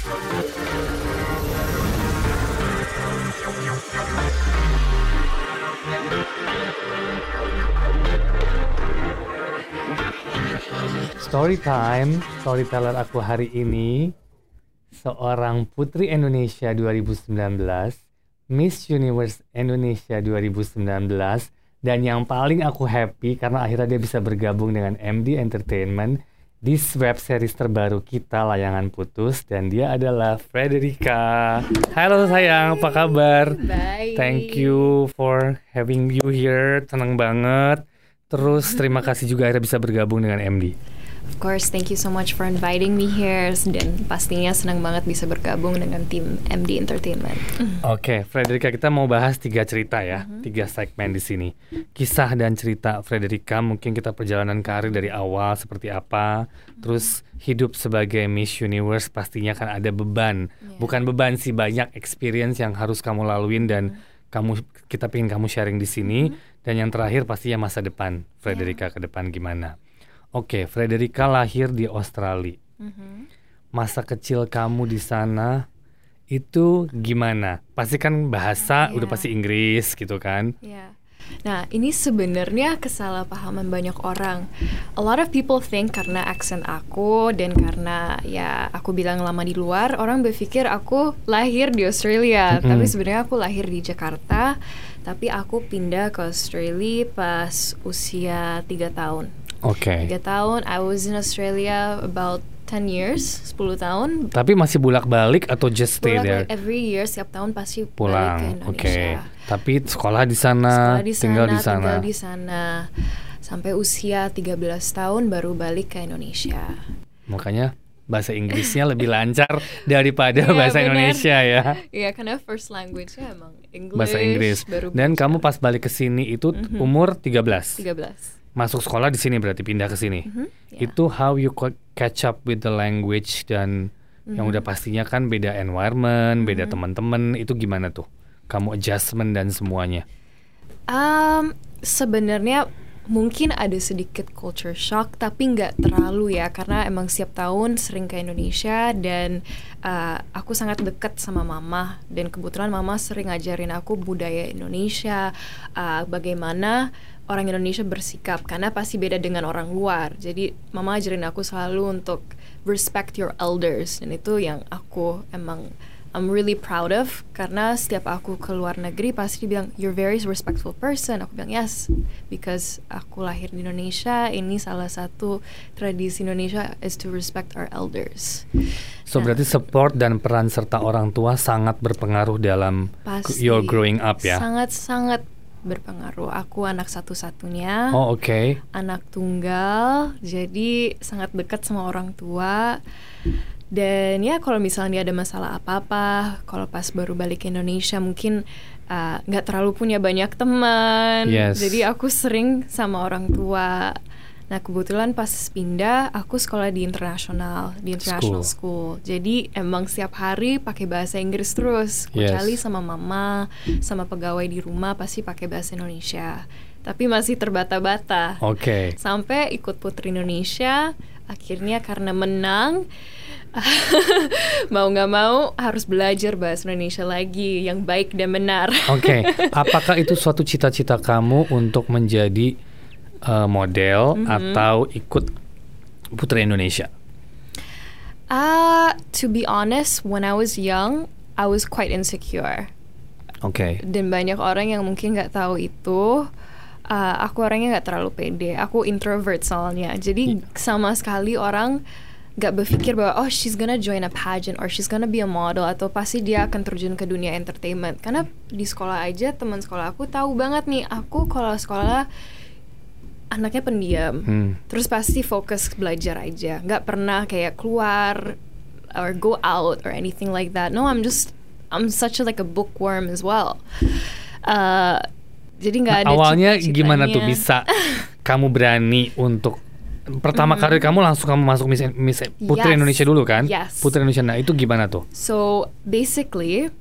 Story time, storyteller aku hari ini seorang putri Indonesia 2019, Miss Universe Indonesia 2019 dan yang paling aku happy karena akhirnya dia bisa bergabung dengan MD Entertainment di web series terbaru kita Layangan Putus dan dia adalah Frederica. Halo sayang, apa kabar? Baik. Thank you for having you here. Senang banget. Terus terima kasih juga akhirnya bisa bergabung dengan MD. Of course, thank you so much for inviting me here dan pastinya senang banget bisa bergabung dengan tim MD Entertainment. Oke, Frederica kita mau bahas tiga cerita ya, tiga segmen di sini. Kisah dan cerita Frederica, mungkin kita perjalanan karir dari awal seperti apa, terus hidup sebagai Miss Universe pastinya kan ada beban, Yeah. bukan beban sih banyak experience yang harus kamu laluin dan kamu kita pengen kamu sharing di sini. Dan yang terakhir pastinya masa depan Frederica ke depan gimana. Oke, Frederica lahir di Australia. Mhm. Masa kecil kamu di sana itu gimana? Pasti kan bahasa udah Iya. pasti Inggris gitu kan? Ya. Nah, ini sebenarnya kesalahpahaman banyak orang. A lot of people think karena aksen aku dan karena ya aku bilang lama di luar, orang berpikir aku lahir di Australia. Mm-mm. Tapi sebenarnya aku lahir di Jakarta, tapi aku pindah ke Australia pas usia 3 tahun. Oke. Tiga tahun, I was in Australia about 10 years, 10 tahun. Tapi masih bolak-balik atau just stay Bolak there? balik every year, setiap tahun pasti balik ke Pulang. Oke. Indonesia. Tapi sekolah di sana, Sekolah di sana, tinggal di sana. tinggal di sana. Sampai usia 13 tahun baru balik ke Indonesia. Makanya bahasa Inggrisnya lebih lancar daripada Iya, bahasa benar. Indonesia ya. Iya, karena first language-nya emang English. Bahasa Inggris. Baru Dan baca. kamu pas balik ke sini itu Mhm. umur 13. 13. Masuk sekolah di sini berarti pindah ke sini. Mhm, ya. Itu how you catch up with the language dan yang Mhm. udah pastinya kan beda environment, beda Mhm. teman-teman, itu gimana tuh? Kamu adjustment dan semuanya. Um, sebenarnya mungkin ada sedikit culture shock tapi nggak terlalu ya karena emang setiap tahun sering ke Indonesia dan uh, aku sangat dekat sama mama dan kebetulan mama sering ngajarin aku budaya Indonesia uh, bagaimana orang Indonesia bersikap karena pasti beda dengan orang luar jadi mama ajarin aku selalu untuk respect your elders dan itu yang aku emang I'm really proud of karena setiap aku ke luar negeri pasti dibilang you're very respectful person. Aku bilang yes because aku lahir di Indonesia. Ini salah satu tradisi Indonesia is to respect our elders. So Nah. berarti support dan peran serta orang tua sangat berpengaruh dalam Pasti your growing up ya. Sangat sangat berpengaruh. Aku anak satu-satunya. Oh oke. anak tunggal, jadi sangat dekat sama orang tua. Dan ya kalau misalnya ada masalah apa-apa, kalau pas baru balik ke Indonesia mungkin uh, nggak terlalu punya banyak teman. Yes. Jadi aku sering sama orang tua. Nah kebetulan pas pindah aku sekolah di internasional, di international school. Jadi emang setiap hari pakai bahasa Inggris terus. Yes. Kecuali sama mama, sama pegawai di rumah pasti pakai bahasa Indonesia. Tapi masih terbata-bata Oke. sampai ikut Putri Indonesia akhirnya karena menang mau nggak mau harus belajar bahasa Indonesia lagi yang baik dan benar Oke, apakah itu suatu cita-cita kamu untuk menjadi uh, model Mhm. atau ikut Putri Indonesia? Ah, to be honest when I was young I was quite insecure Oke. dan banyak orang yang mungkin nggak tahu itu uh, aku orangnya nggak terlalu pede aku introvert soalnya jadi sama sekali orang nggak berpikir bahwa oh she's gonna join a pageant or she's gonna be a model atau pasti dia akan terjun ke dunia entertainment karena di sekolah aja teman sekolah aku tahu banget nih aku kalau sekolah anaknya pendiam Hmm. terus pasti fokus belajar aja nggak pernah kayak keluar or go out or anything like that no I'm just I'm such a, like a bookworm as well Uh, jadi nggak Nah, ada awalnya cita-citanya. gimana tuh bisa kamu berani untuk pertama Mhm. kali kamu langsung kamu masuk Miss, Miss Putri Yes. Indonesia dulu kan? Yes. Putri Indonesia. Nah, itu gimana tuh? So basically,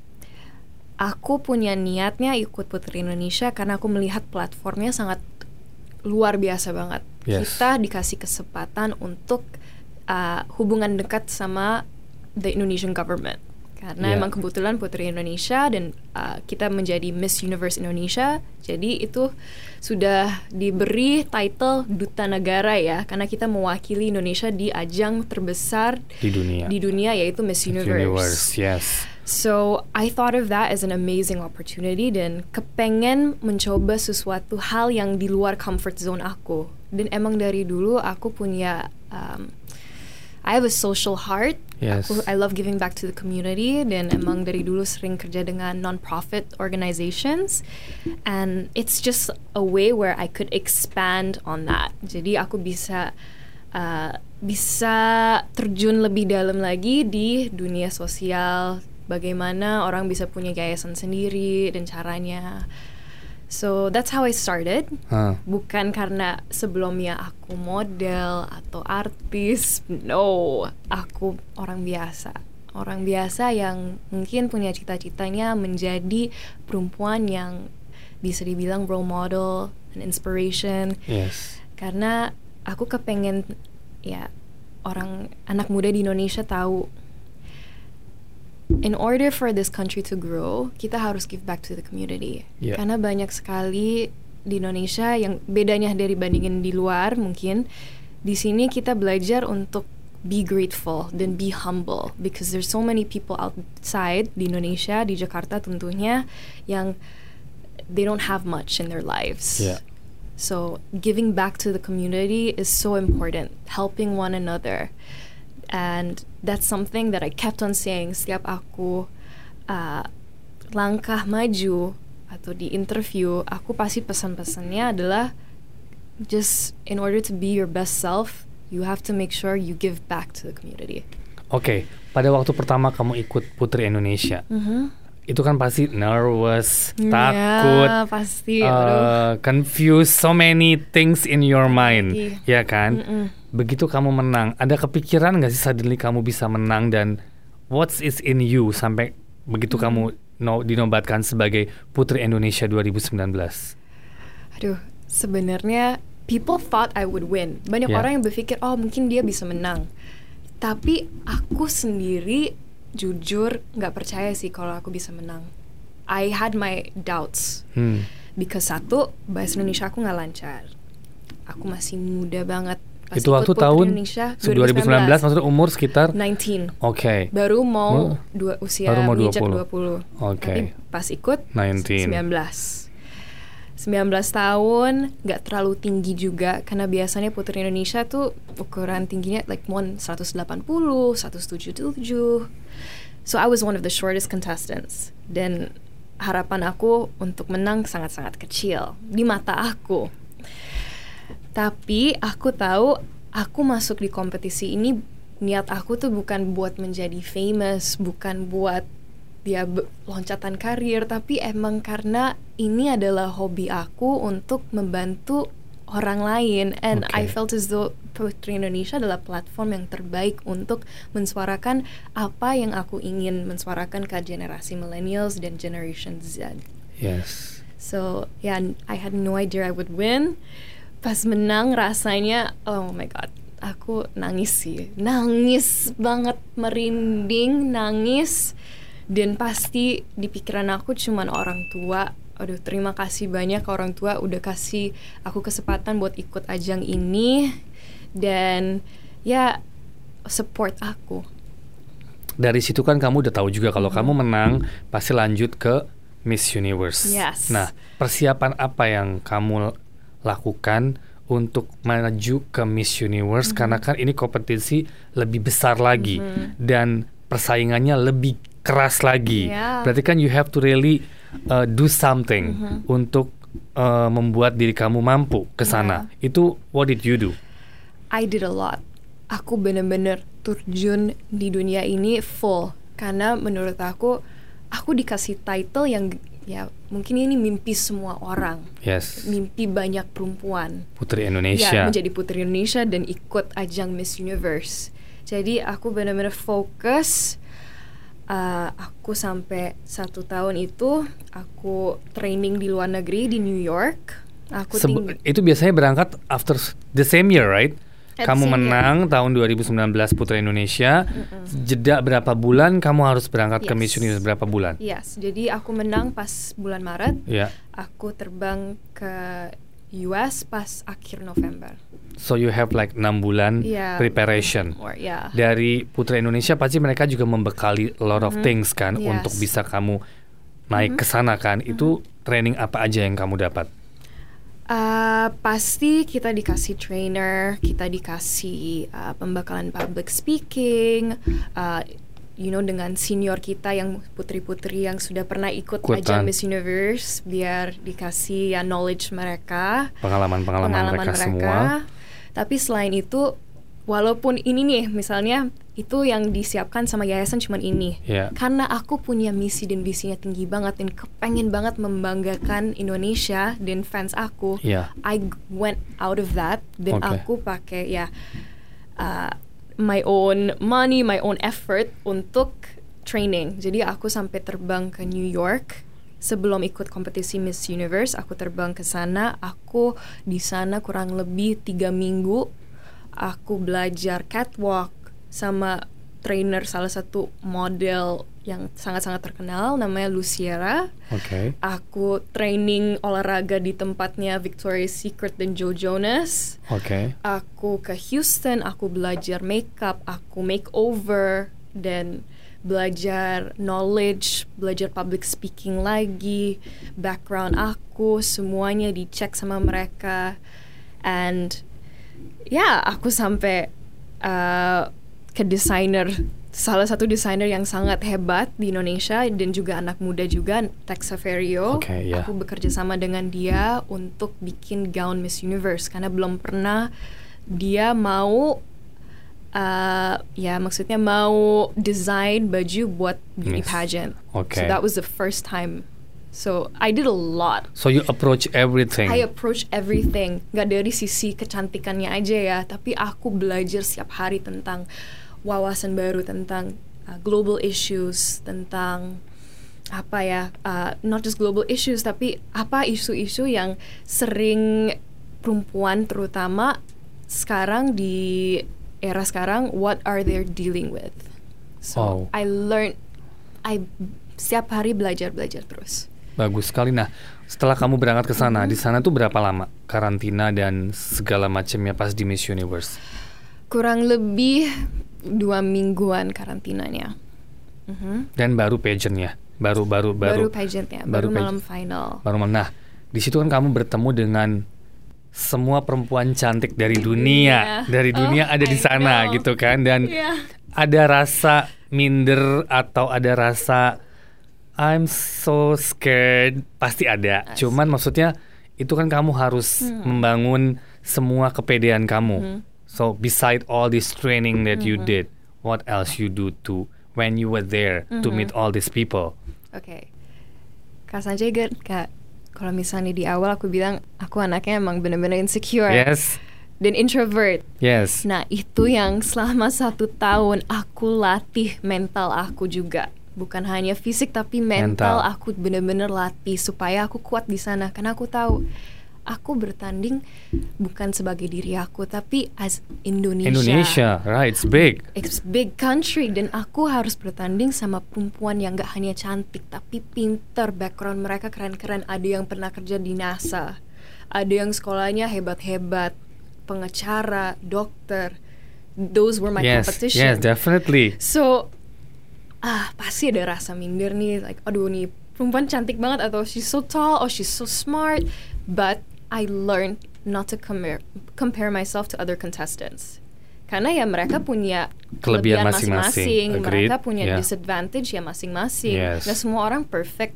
aku punya niatnya ikut Putri Indonesia karena aku melihat platformnya sangat luar biasa banget. Yes. Kita dikasih kesempatan untuk uh, hubungan dekat sama the Indonesian government. Karena Yeah. emang kebetulan Putri Indonesia dan uh, kita menjadi Miss Universe Indonesia, jadi itu sudah diberi title duta negara ya, karena kita mewakili Indonesia di ajang terbesar Di dunia. di dunia yaitu Miss Universe. Universe, yes. So I thought of that as an amazing opportunity dan kepengen mencoba sesuatu hal yang di luar comfort zone aku. Dan emang dari dulu aku punya um, I have a social heart. Yes. Aku, I love giving back to the community dan emang dari dulu sering kerja dengan non-profit organizations and it's just a way where I could expand on that. Jadi aku bisa uh, bisa terjun lebih dalam lagi di dunia sosial, bagaimana orang bisa punya yayasan sendiri dan caranya. So that's how I started. Hah. Bukan karena sebelumnya aku model atau artis. No, aku orang biasa. Orang biasa yang mungkin punya cita-citanya menjadi perempuan yang bisa dibilang role model and inspiration Yes. karena aku kepengen ya orang anak muda di Indonesia tahu in order for this country to grow kita harus give back to the community Yeah. karena banyak sekali di Indonesia yang bedanya dari bandingin di luar mungkin di sini kita belajar untuk be grateful dan be humble because there's so many people outside di Indonesia di Jakarta tentunya yang they don't have much in their lives Yeah. so giving back to the community is so important, helping one another. And that's something that I kept on saying setiap aku uh, langkah maju atau di interview, aku pasti pesan-pesannya adalah just in order to be your best self, you have to make sure you give back to the community. Oke, pada waktu pertama kamu ikut Putri Indonesia, itu kan pasti nervous, takut, Ya, pasti. uh, aduh. confused, so many things in your mind, Iya. ya kan? Mm-mm. Begitu kamu menang, ada kepikiran nggak sih suddenly kamu bisa menang dan what's is in you sampai begitu Hmm. kamu no, dinobatkan sebagai Putri Indonesia 2019? Aduh, sebenarnya people thought I would win. Banyak Yeah. orang yang berpikir, oh mungkin dia bisa menang. Tapi aku sendiri jujur nggak percaya sih kalau aku bisa menang. I had my doubts. Hmm. Because satu, bahasa Indonesia aku nggak lancar. Aku masih muda banget. Pas itu waktu tahun Indonesia 2019, maksudnya umur sekitar 19. Oke. Baru mau Oh. dua usia Baru mau menginjak 20. 20. Oke. Tapi pas ikut 19. 19. 19 tahun, nggak terlalu tinggi juga karena biasanya putri Indonesia tuh ukuran tingginya like one 180, 177. So I was one of the shortest contestants dan harapan aku untuk menang sangat-sangat kecil di mata aku. Tapi aku tahu aku masuk di kompetisi ini niat aku tuh bukan buat menjadi famous, bukan buat dia loncatan karir, tapi emang karena ini adalah hobi aku untuk membantu orang lain and I Oke. felt as though Putri Indonesia adalah platform yang terbaik untuk mensuarakan apa yang aku ingin mensuarakan ke generasi millennials dan generation Z. Yes. So yeah, I had no idea I would win. Pas menang rasanya, oh my god, aku nangis sih, nangis banget, merinding, nangis. Dan pasti di pikiran aku cuman orang tua. Aduh, terima kasih banyak ke orang tua udah kasih aku kesempatan buat ikut ajang ini dan ya support aku. Dari situ kan kamu udah tahu juga kalau kamu menang pasti lanjut ke Miss Universe. Yes. Nah, persiapan apa yang kamu lakukan untuk maju ke Miss Universe karena kan ini kompetisi lebih besar lagi dan persaingannya lebih keras lagi. Yeah. Berarti kan you have to really uh, do something untuk uh, membuat diri kamu mampu ke sana. Itu what did you do? I did a lot. Aku bener-bener terjun di dunia ini full karena menurut aku aku dikasih title yang ya mungkin ini mimpi semua orang, Yes. mimpi banyak perempuan. Putri Ya Indonesia. menjadi putri Indonesia dan ikut ajang Miss Universe. Jadi aku benar-benar fokus. Uh, aku sampai satu tahun itu aku training di luar negeri di New York. Aku Sebe- itu biasanya berangkat after the same year, right? Kamu menang tahun 2019 Putra Indonesia. Jeda berapa bulan kamu harus berangkat ke Yes. Miss Universe berapa bulan? Yes, jadi aku menang pas bulan Maret. Ya. Aku terbang ke US pas akhir November. So you have like 6 bulan Iya. preparation. Or ya. Dari Putra Indonesia pasti mereka juga membekali a lot of things kan Mm-hmm. Yes. untuk bisa kamu naik ke sana kan. Itu training apa aja yang kamu dapat? Uh, pasti kita dikasih trainer, kita dikasih uh, pembekalan public speaking, uh, you know dengan senior kita yang putri-putri yang sudah pernah ikut ajang Miss Universe biar dikasih ya knowledge mereka, Pengalaman-pengalaman mereka, semua. Tapi selain itu, walaupun ini nih misalnya itu yang disiapkan sama yayasan cuman ini, Ya. karena aku punya misi dan visinya tinggi banget dan kepengen banget membanggakan Indonesia dan fans aku. Iya. I went out of that dan Oke. aku pakai ya uh, my own money, my own effort untuk training. Jadi aku sampai terbang ke New York sebelum ikut kompetisi Miss Universe. Aku terbang ke sana. Aku di sana kurang lebih tiga minggu. Aku belajar catwalk sama trainer salah satu model yang sangat-sangat terkenal namanya Luciera. Oke. Aku training olahraga di tempatnya Victoria's Secret dan Joe Jonas. Oke. Aku ke Houston, aku belajar makeup, aku makeover dan belajar knowledge, belajar public speaking lagi, background aku semuanya dicek sama mereka and ya aku sampai uh, ke desainer salah satu desainer yang sangat hebat di Indonesia dan juga anak muda juga Tex Saverio. Oke, ya. Aku bekerja sama dengan dia untuk bikin gown Miss Universe karena belum pernah dia mau uh, ya maksudnya mau desain baju buat beauty pageant. Oke. So that was the first time. So I did a lot. So you approach everything. I approach everything, nggak dari sisi kecantikannya aja ya, tapi aku belajar setiap hari tentang wawasan baru tentang uh, global issues, tentang apa ya, uh, not just global issues, tapi apa isu-isu yang sering perempuan terutama sekarang di era sekarang, what are they dealing with? So Wow. I learned, I setiap hari belajar belajar terus. Bagus sekali. Nah, setelah kamu berangkat ke sana, Mm-hmm. di sana tuh berapa lama karantina dan segala macamnya pas di Miss Universe? kurang lebih dua mingguan karantinanya. Mhm. Dan baru pageantnya, baru baru baru Baru, pageantnya, baru baru, pageant. malam final. baru nah di situ kan kamu bertemu dengan semua perempuan cantik dari dunia, Dunia. dari dunia Oh, ada di sana gitu kan dan Iya. ada rasa minder atau ada rasa I'm so scared pasti ada. As- Cuman maksudnya itu kan kamu harus Hmm. membangun semua kepedean kamu. Mhm. So beside all this training that you Mhm. did, what else you do to when you were there to Mhm. meet all these people? Oke. Kak Sanjay kak kalau misalnya di awal aku bilang aku anaknya emang bener-bener insecure Yes. dan introvert. Yes. Nah itu yang selama satu tahun aku latih mental aku juga. Bukan hanya fisik tapi mental, Mental. aku bener-bener latih supaya aku kuat di sana. Karena aku tahu aku bertanding bukan sebagai diri aku tapi as Indonesia. Indonesia, right? It's big. It's big country dan aku harus bertanding sama perempuan yang gak hanya cantik tapi pinter background mereka keren-keren ada yang pernah kerja di NASA ada yang sekolahnya hebat-hebat pengacara dokter those were my yes, competition yes, definitely. so ah pasti ada rasa minder nih like aduh nih perempuan cantik banget atau she's so tall or she's so smart but I learned not to compare compare myself to other contestants karena ya mereka punya Kelebihan masing-masing. mereka punya Yeah. disadvantage ya masing-masing Yes. semua orang perfect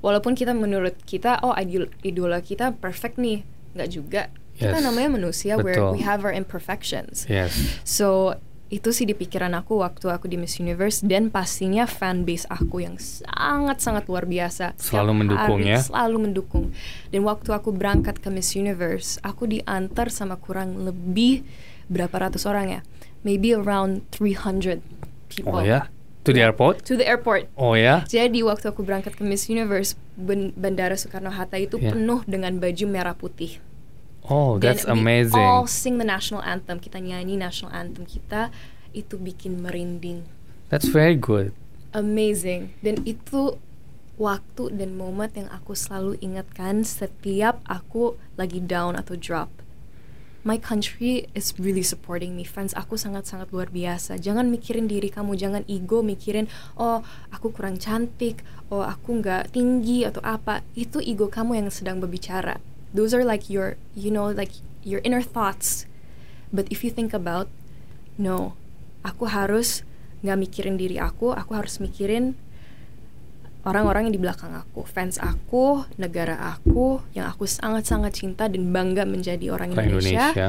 walaupun kita menurut kita oh idol idola kita perfect nih nggak juga kita Yes. namanya manusia where Betul. we have our imperfections Yes. So itu sih di pikiran aku waktu aku di Miss Universe dan pastinya fanbase aku yang sangat-sangat luar biasa. Selalu mendukung hari ya? Selalu mendukung. Dan waktu aku berangkat ke Miss Universe, aku diantar sama kurang lebih berapa ratus orang ya? Maybe around 300 people. Oh ya? To the airport? To the airport. Oh ya? Jadi waktu aku berangkat ke Miss Universe, Bandara Soekarno Hatta itu Yeah. penuh dengan baju merah putih. Oh, Dan that's amazing. all sing the national anthem. Kita nyanyi national anthem kita itu bikin merinding. That's very good. Amazing. Dan itu waktu dan momen yang aku selalu ingatkan setiap aku lagi down atau drop. My country is really supporting me. Fans aku sangat-sangat luar biasa. Jangan mikirin diri kamu, jangan ego mikirin, oh aku kurang cantik, oh aku nggak tinggi atau apa. Itu ego kamu yang sedang berbicara. Those are like your, you know, like your inner thoughts. But if you think about, no, aku harus nggak mikirin diri aku, aku harus mikirin orang-orang yang di belakang aku, fans aku, negara aku, yang aku sangat-sangat cinta dan bangga menjadi orang Indonesia. Indonesia.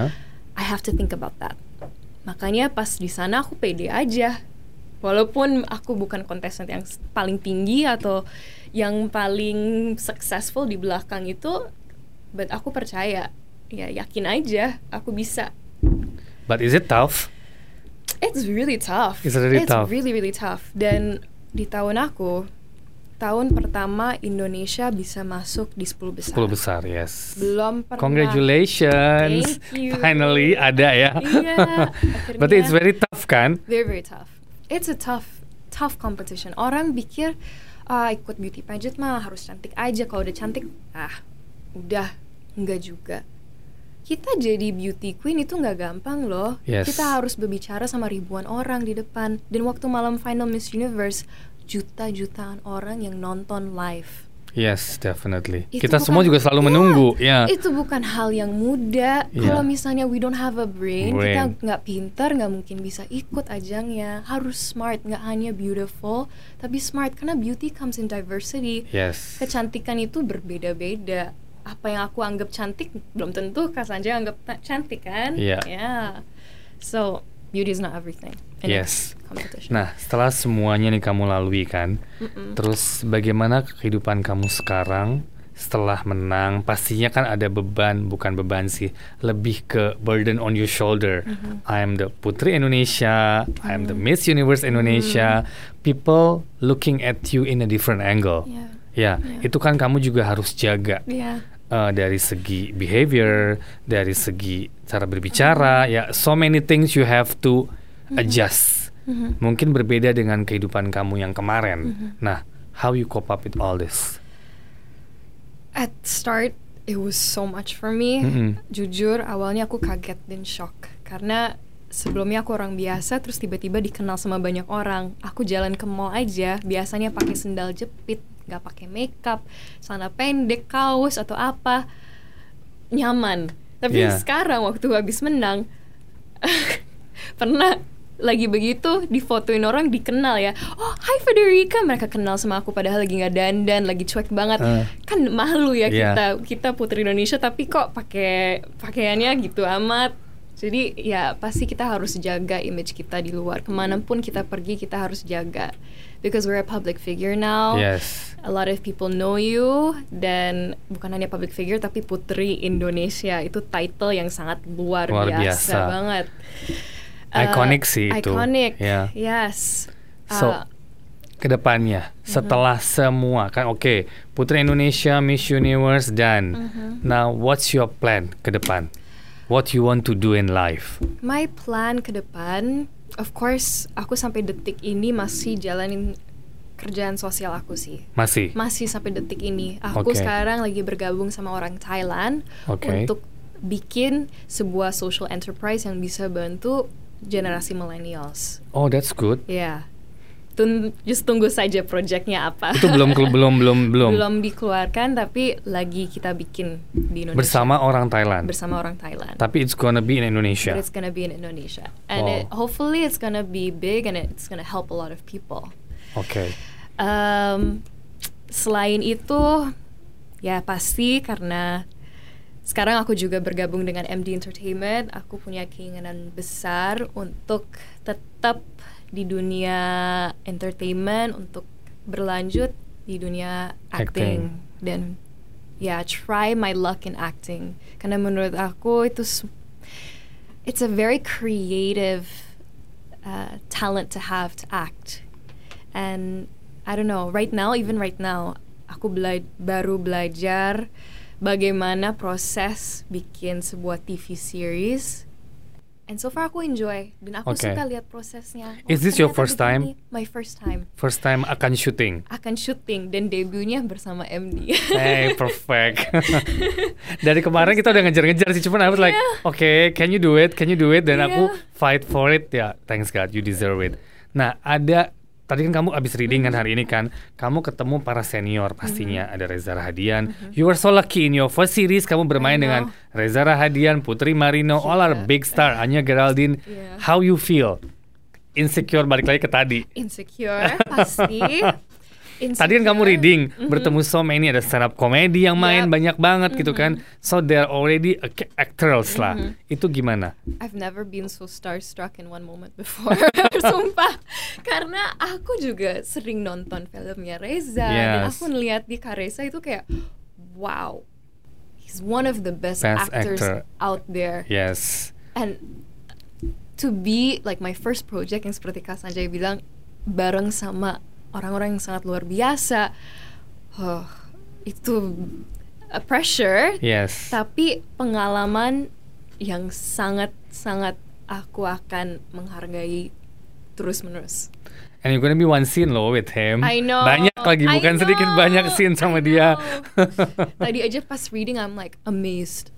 I have to think about that. Makanya pas di sana aku pede aja. Walaupun aku bukan kontestan yang paling tinggi atau yang paling successful di belakang itu, but aku percaya, ya yakin aja aku bisa. But is it tough? It's really tough. It's really It's tough. really really tough. Dan di tahun aku, tahun pertama Indonesia bisa masuk di 10 besar. 10 besar, yes. Belum pernah. Congratulations. Thank you. Finally ada ya. Iya, Berarti it's akhirnya. very tough kan? very very tough. It's a tough tough competition. Orang pikir ah ikut beauty pageant mah harus cantik aja. Kalau udah cantik, ah udah enggak juga. Kita jadi beauty queen itu nggak gampang loh. Yes. Kita harus berbicara sama ribuan orang di depan. Dan waktu malam final Miss Universe, juta-jutaan orang yang nonton live. Yes, definitely. Itu Kita bukan- semua juga selalu Ya, menunggu, ya. Itu bukan hal yang mudah. Iya. Kalau misalnya we don't have a brain, kita Brain. nggak pinter, nggak mungkin bisa ikut ajangnya. Harus smart, nggak hanya beautiful, tapi smart karena beauty comes in diversity. Yes. Kecantikan itu berbeda-beda. Apa yang aku anggap cantik belum tentu Kak Sanja anggap cantik kan? Iya. Yeah. So beauty is not everything. in Yes. Competition. Nah, setelah semuanya nih kamu lalui kan, Mm-mm. terus bagaimana kehidupan kamu sekarang setelah menang? Pastinya kan ada beban, bukan beban sih, lebih ke burden on your shoulder. Mhm. I am the Putri Indonesia, I am the Mhm. Miss Universe Indonesia. People looking at you in a different angle. Yeah. Ya, Yeah. itu kan kamu juga harus jaga Yeah. Eh, dari segi behavior, dari segi cara berbicara, ya so many things you have to adjust. Mhm. Mungkin berbeda dengan kehidupan kamu yang kemarin. Mhm. Nah, how you cope up with all this? At start, it was so much for me. Mm-mm. Jujur, awalnya aku kaget dan shock karena sebelumnya aku orang biasa, terus tiba-tiba dikenal sama banyak orang. Aku jalan ke mall aja, biasanya pakai sendal jepit, nggak pakai makeup, celana pendek, kaos atau apa, nyaman. Tapi Yeah. sekarang waktu habis menang, pernah lagi begitu difotoin orang dikenal ya oh hai Federica mereka kenal sama aku padahal lagi nggak dandan lagi cuek banget Eh. kan malu ya Iya. kita kita putri Indonesia tapi kok pakai pakaiannya gitu amat jadi ya pasti kita harus jaga image kita di luar ke mana pun kita pergi kita harus jaga because we're a public figure now Yes. a lot of people know you dan bukan hanya public figure tapi Putri Indonesia itu title yang sangat luar, Luar biasa. biasa. banget. Iconic sih itu. Iconic. Ya. Yes. So, Uh, Ke depannya, setelah semua kan oke, Putri Indonesia Miss Universe dan Mhm. now what's your plan ke depan? What you want to do in life? my plan ke depan, of course, aku sampai detik ini masih jalanin kerjaan sosial aku sih. Masih. Masih sampai detik ini. Aku Oke. sekarang lagi bergabung sama orang Thailand Oke. untuk bikin sebuah social enterprise yang bisa bantu generasi millennials. Oh, that's good. Ya, Tun just tunggu saja proyeknya apa. Itu belum belum belum belum Belum dikeluarkan tapi lagi kita bikin di Indonesia bersama orang Thailand. bersama orang Thailand. Tapi it's gonna be in But Indonesia. it's gonna be in Indonesia, and Wow. it, hopefully it's gonna be big and it's gonna help a lot of people. Oke. Um, selain itu, ya pasti karena sekarang aku juga bergabung dengan MD Entertainment, aku punya keinginan besar untuk tetap di dunia entertainment, untuk berlanjut di dunia acting, Acting. dan ya try my luck in acting. Karena menurut aku itu it's a very creative uh, talent to have to act. And I don't know, right now, even right now, aku bela baru belajar bagaimana proses bikin sebuah TV series. And so far aku enjoy dan aku Okay. suka lihat prosesnya. Is this your first time? begini. My first time. First time akan syuting. Akan syuting dan debutnya bersama MD. Hey, perfect. Dari kemarin kita udah ngejar-ngejar sih, cuman I was like, okay, can you do it? Can you do it? Dan aku Yeah. fight for it. Ya, thanks God, you deserve it. Nah, ada tadi kan kamu abis reading kan hari ini kan, kamu ketemu para senior pastinya ada Reza Rahadian. You were so lucky in your first series kamu bermain dengan Reza Rahadian, Putri Marino, all are Yeah. big star, Anya Geraldine. Yeah. How you feel? Insecure balik lagi ke tadi. Insecure pasti. Tadi kan kamu Insecure. reading bertemu so many ada stand up comedy yang main Yep. banyak banget gitu kan. So they're already actors lah. Itu gimana? I've never been so starstruck in one moment before. Sumpah. Karena aku juga sering nonton filmnya Reza dan Yes. aku ngeliat di Karesa itu kayak wow. He's one of the best, Best actors actor. out there. Yes. And to be like my first project yang seperti Kak Sanjay bilang bareng sama orang-orang yang sangat luar biasa. Oh, itu a pressure Yes. tapi pengalaman yang sangat-sangat aku akan menghargai terus-menerus. And you're gonna be one scene loh with him. I know. Banyak lagi I bukan sedikit know, banyak scene sama dia. Tadi aja pas reading I'm like amazed.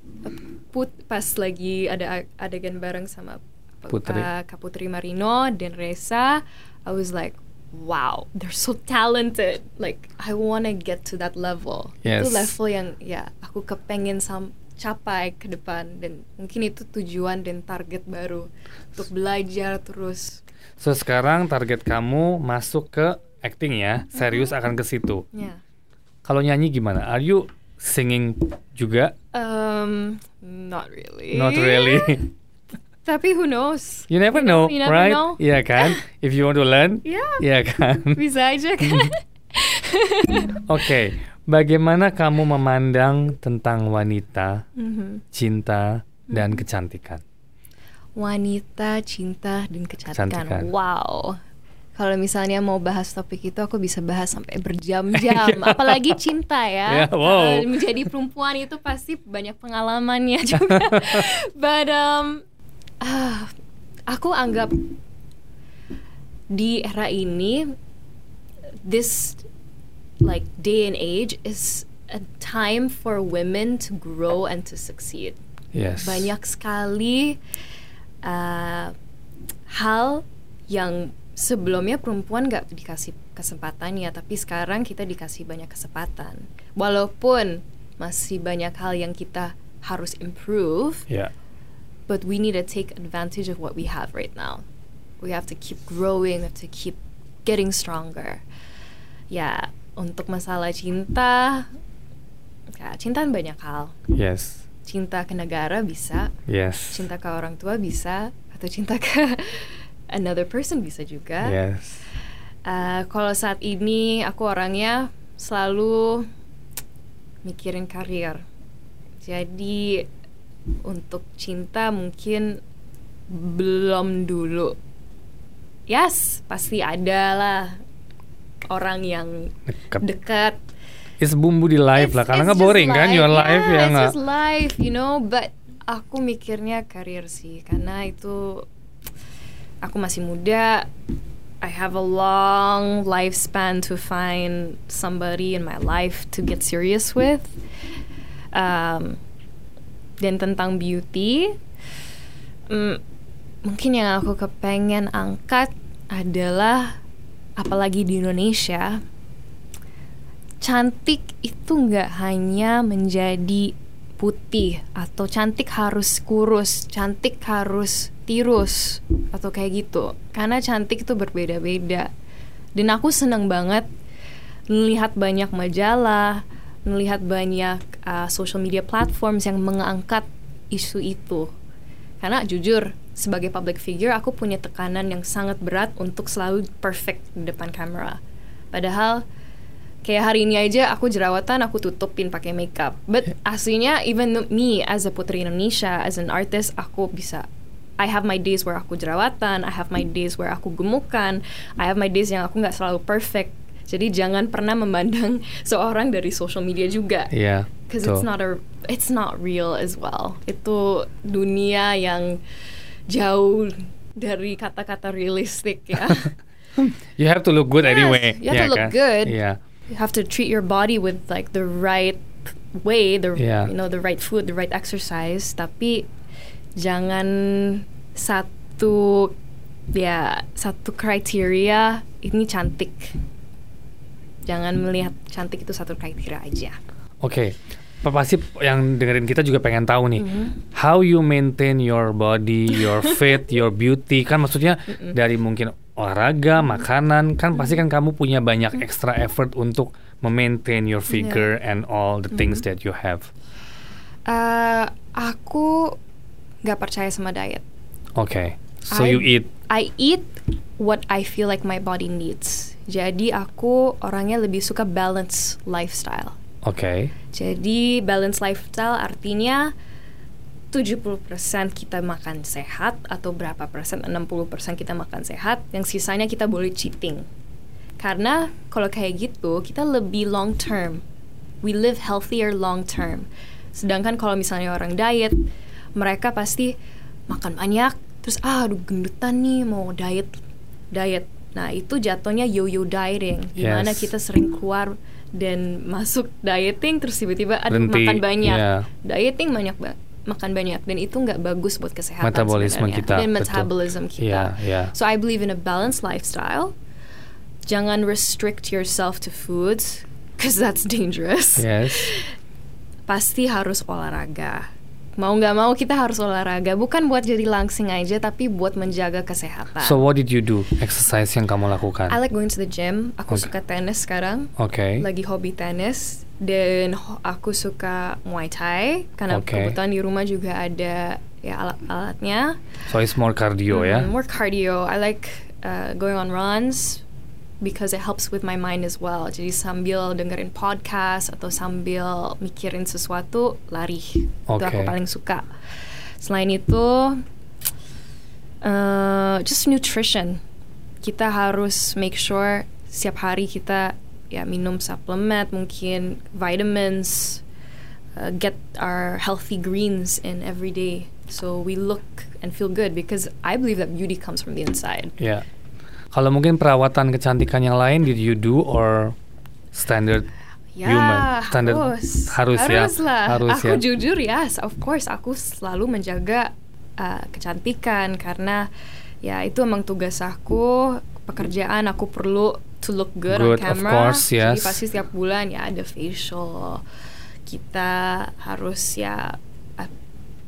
Put pas lagi ada adegan bareng sama Putri. uh, Kak Putri Marino dan Reza, I was like wow, they're so talented. Like I wanna get to that level. Yes. Itu level yang ya aku kepengen sam capai ke depan dan mungkin itu tujuan dan target baru untuk belajar terus. So sekarang target kamu masuk ke acting ya, serius akan ke situ. Ya. Kalau nyanyi gimana? Are you singing juga? Um, not really. Not really. Tapi who knows? You never know, you never right? know. Iya kan? If you want to learn, Ya, iya kan? bisa aja kan. Oke, bagaimana kamu memandang tentang wanita, Mhm. cinta, dan Mm-hmm. kecantikan? Wanita, cinta, dan kecantikan. Kecantikan. Wow. Kalau misalnya mau bahas topik itu, aku bisa bahas sampai berjam-jam. Apalagi cinta ya. Ya, wow. Menjadi perempuan itu pasti banyak pengalamannya juga. But um, ah, aku anggap di era ini, this like day and age is a time for women to grow and to succeed Yes. banyak sekali uh, hal yang sebelumnya perempuan nggak dikasih kesempatannya tapi sekarang kita dikasih banyak kesempatan walaupun masih banyak hal yang kita harus improve Ya. But we need to take advantage of what we have right now we have to keep growing we have to keep getting stronger ya untuk masalah cinta ya cinta banyak hal Yes. cinta ke negara bisa, Yes. cinta ke orang tua bisa, atau cinta ke another person bisa juga. Yes. Uh, kalau saat ini aku orangnya selalu mikirin karir. Jadi untuk cinta mungkin belum dulu. Yes, pasti ada lah orang yang Dekat. dekat It's bumbu di live lah, karena nggak boring kan? Your life yeah, ya it's nggak? just life, you know. But aku mikirnya karir sih, karena itu aku masih muda. I have a long lifespan to find somebody in my life to get serious with. Um, dan tentang beauty, mm, mungkin yang aku kepengen angkat adalah apalagi di Indonesia cantik itu nggak hanya menjadi putih atau cantik harus kurus, cantik harus tirus atau kayak gitu. Karena cantik itu berbeda-beda. Dan aku seneng banget melihat banyak majalah, melihat banyak uh, social media platforms yang mengangkat isu itu. Karena jujur, sebagai public figure aku punya tekanan yang sangat berat untuk selalu perfect di depan kamera. Padahal kayak hari ini aja aku jerawatan aku tutupin pakai makeup but aslinya even me as a putri Indonesia as an artist aku bisa I have my days where aku jerawatan I have my days where aku gemukan I have my days yang aku nggak selalu perfect Jadi jangan pernah memandang seorang dari social media juga. Iya. Because betul. it's not a it's not real as well. Itu dunia yang jauh dari kata-kata realistik ya. You have to look good Yes, anyway. you have ya to look kan? good. Iya. you have to treat your body with like the right way, the Yeah. you know the right food, the right exercise. Tapi jangan satu ya satu kriteria ini cantik. Jangan melihat cantik itu satu kriteria aja. Oke. Pa- Pasti yang dengerin kita juga pengen tahu nih, Mm-hmm. how you maintain your body, your fit, your beauty. Kan maksudnya dari mungkin olahraga, makanan, kan pasti kan kamu punya banyak extra effort untuk memaintain your figure and all the things that you have. Eh, aku nggak percaya sama diet. Oke. So I- you eat. I eat what I feel like my body needs. Jadi aku orangnya lebih suka balance lifestyle. Oke. Jadi balance lifestyle artinya 70% kita makan sehat atau berapa persen 60% kita makan sehat, yang sisanya kita boleh cheating. Karena kalau kayak gitu kita lebih long term. We live healthier long term. Sedangkan kalau misalnya orang diet, mereka pasti makan banyak, terus ah aduh gendutan nih mau diet diet. Nah, itu jatuhnya yo-yo dieting, di mana Yes. kita sering keluar dan masuk dieting terus tiba-tiba Berhenti, makan banyak. iya. Dieting banyak ba- makan banyak dan itu nggak bagus buat kesehatan Metabolisme sebenarnya. kita, dan betul. metabolism Iya, kita. iya. So I believe in a balanced lifestyle. Jangan restrict yourself to foods because that's dangerous. Yes. Pasti harus olahraga. Mau nggak mau kita harus olahraga, bukan buat jadi langsing aja, tapi buat menjaga kesehatan. So what did you do? Exercise yang kamu lakukan? I like going to the gym. Aku Okay. suka tenis sekarang. Oke. Lagi hobi tenis dan aku suka Muay Thai karena Okay. kebetulan di rumah juga ada ya alat-alatnya. So it's more cardio ya. Mm, More cardio. I like uh, going on runs because it helps with my mind as well. Jadi sambil dengerin podcast atau sambil mikirin sesuatu lari. Itu Okay. aku paling suka. Selain itu uh, just nutrition. Kita harus make sure setiap hari kita ya minum suplemen, mungkin vitamins, uh, get our healthy greens in every day. So we look and feel good because I believe that beauty comes from the inside. Ya. Kalau mungkin perawatan kecantikan yang lain did you do or standard Ya, human standard harus. harus ya lah. harus aku ya jujur yes, of course aku selalu menjaga uh, kecantikan karena ya itu emang tugas aku, pekerjaan aku perlu to look good, Good, on of camera. course, Jadi yes. pasti setiap bulan ya ada facial. Kita harus ya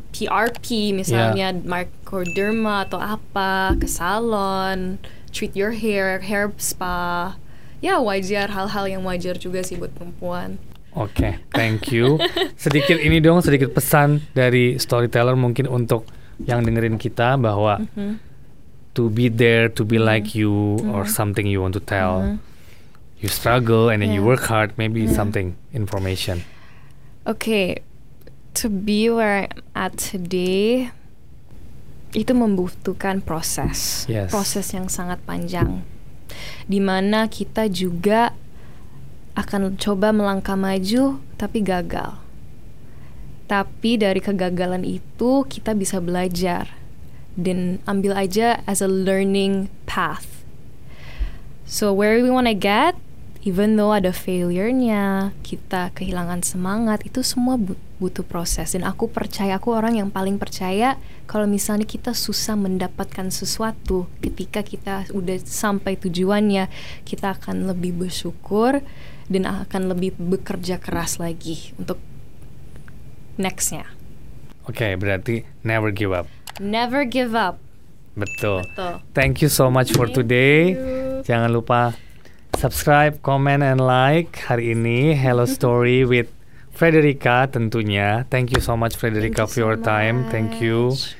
PRP misalnya microderma atau apa ke salon, treat your hair, hair spa. Ya wajar hal-hal yang wajar juga sih buat perempuan. Oke, thank you. Sedikit ini dong, sedikit pesan dari storyteller mungkin untuk yang dengerin kita bahwa Mhm. to be there, to be Mm-hmm. like you, or something you want to tell. You struggle and then you Yeah. work hard, maybe Yeah. something information. Okay, to be where I'm at today itu membutuhkan proses, Yes. proses yang sangat panjang, di mana kita juga akan coba melangkah maju tapi gagal. Tapi dari kegagalan itu kita bisa belajar dan ambil aja as a learning path. So where we wanna get, even though ada failure-nya, kita kehilangan semangat, itu semua bu- butuh proses. Dan aku percaya, aku orang yang paling percaya kalau misalnya kita susah mendapatkan sesuatu, ketika kita udah sampai tujuannya, kita akan lebih bersyukur dan akan lebih bekerja keras lagi untuk nextnya. Oke, berarti never give up. Never give up. Betul. Betul. Thank you so much for Thank today. you. Jangan lupa subscribe, comment, and like hari ini Hello Story with Frederica tentunya. Thank you so much Frederica you for your so time. Thank you. much.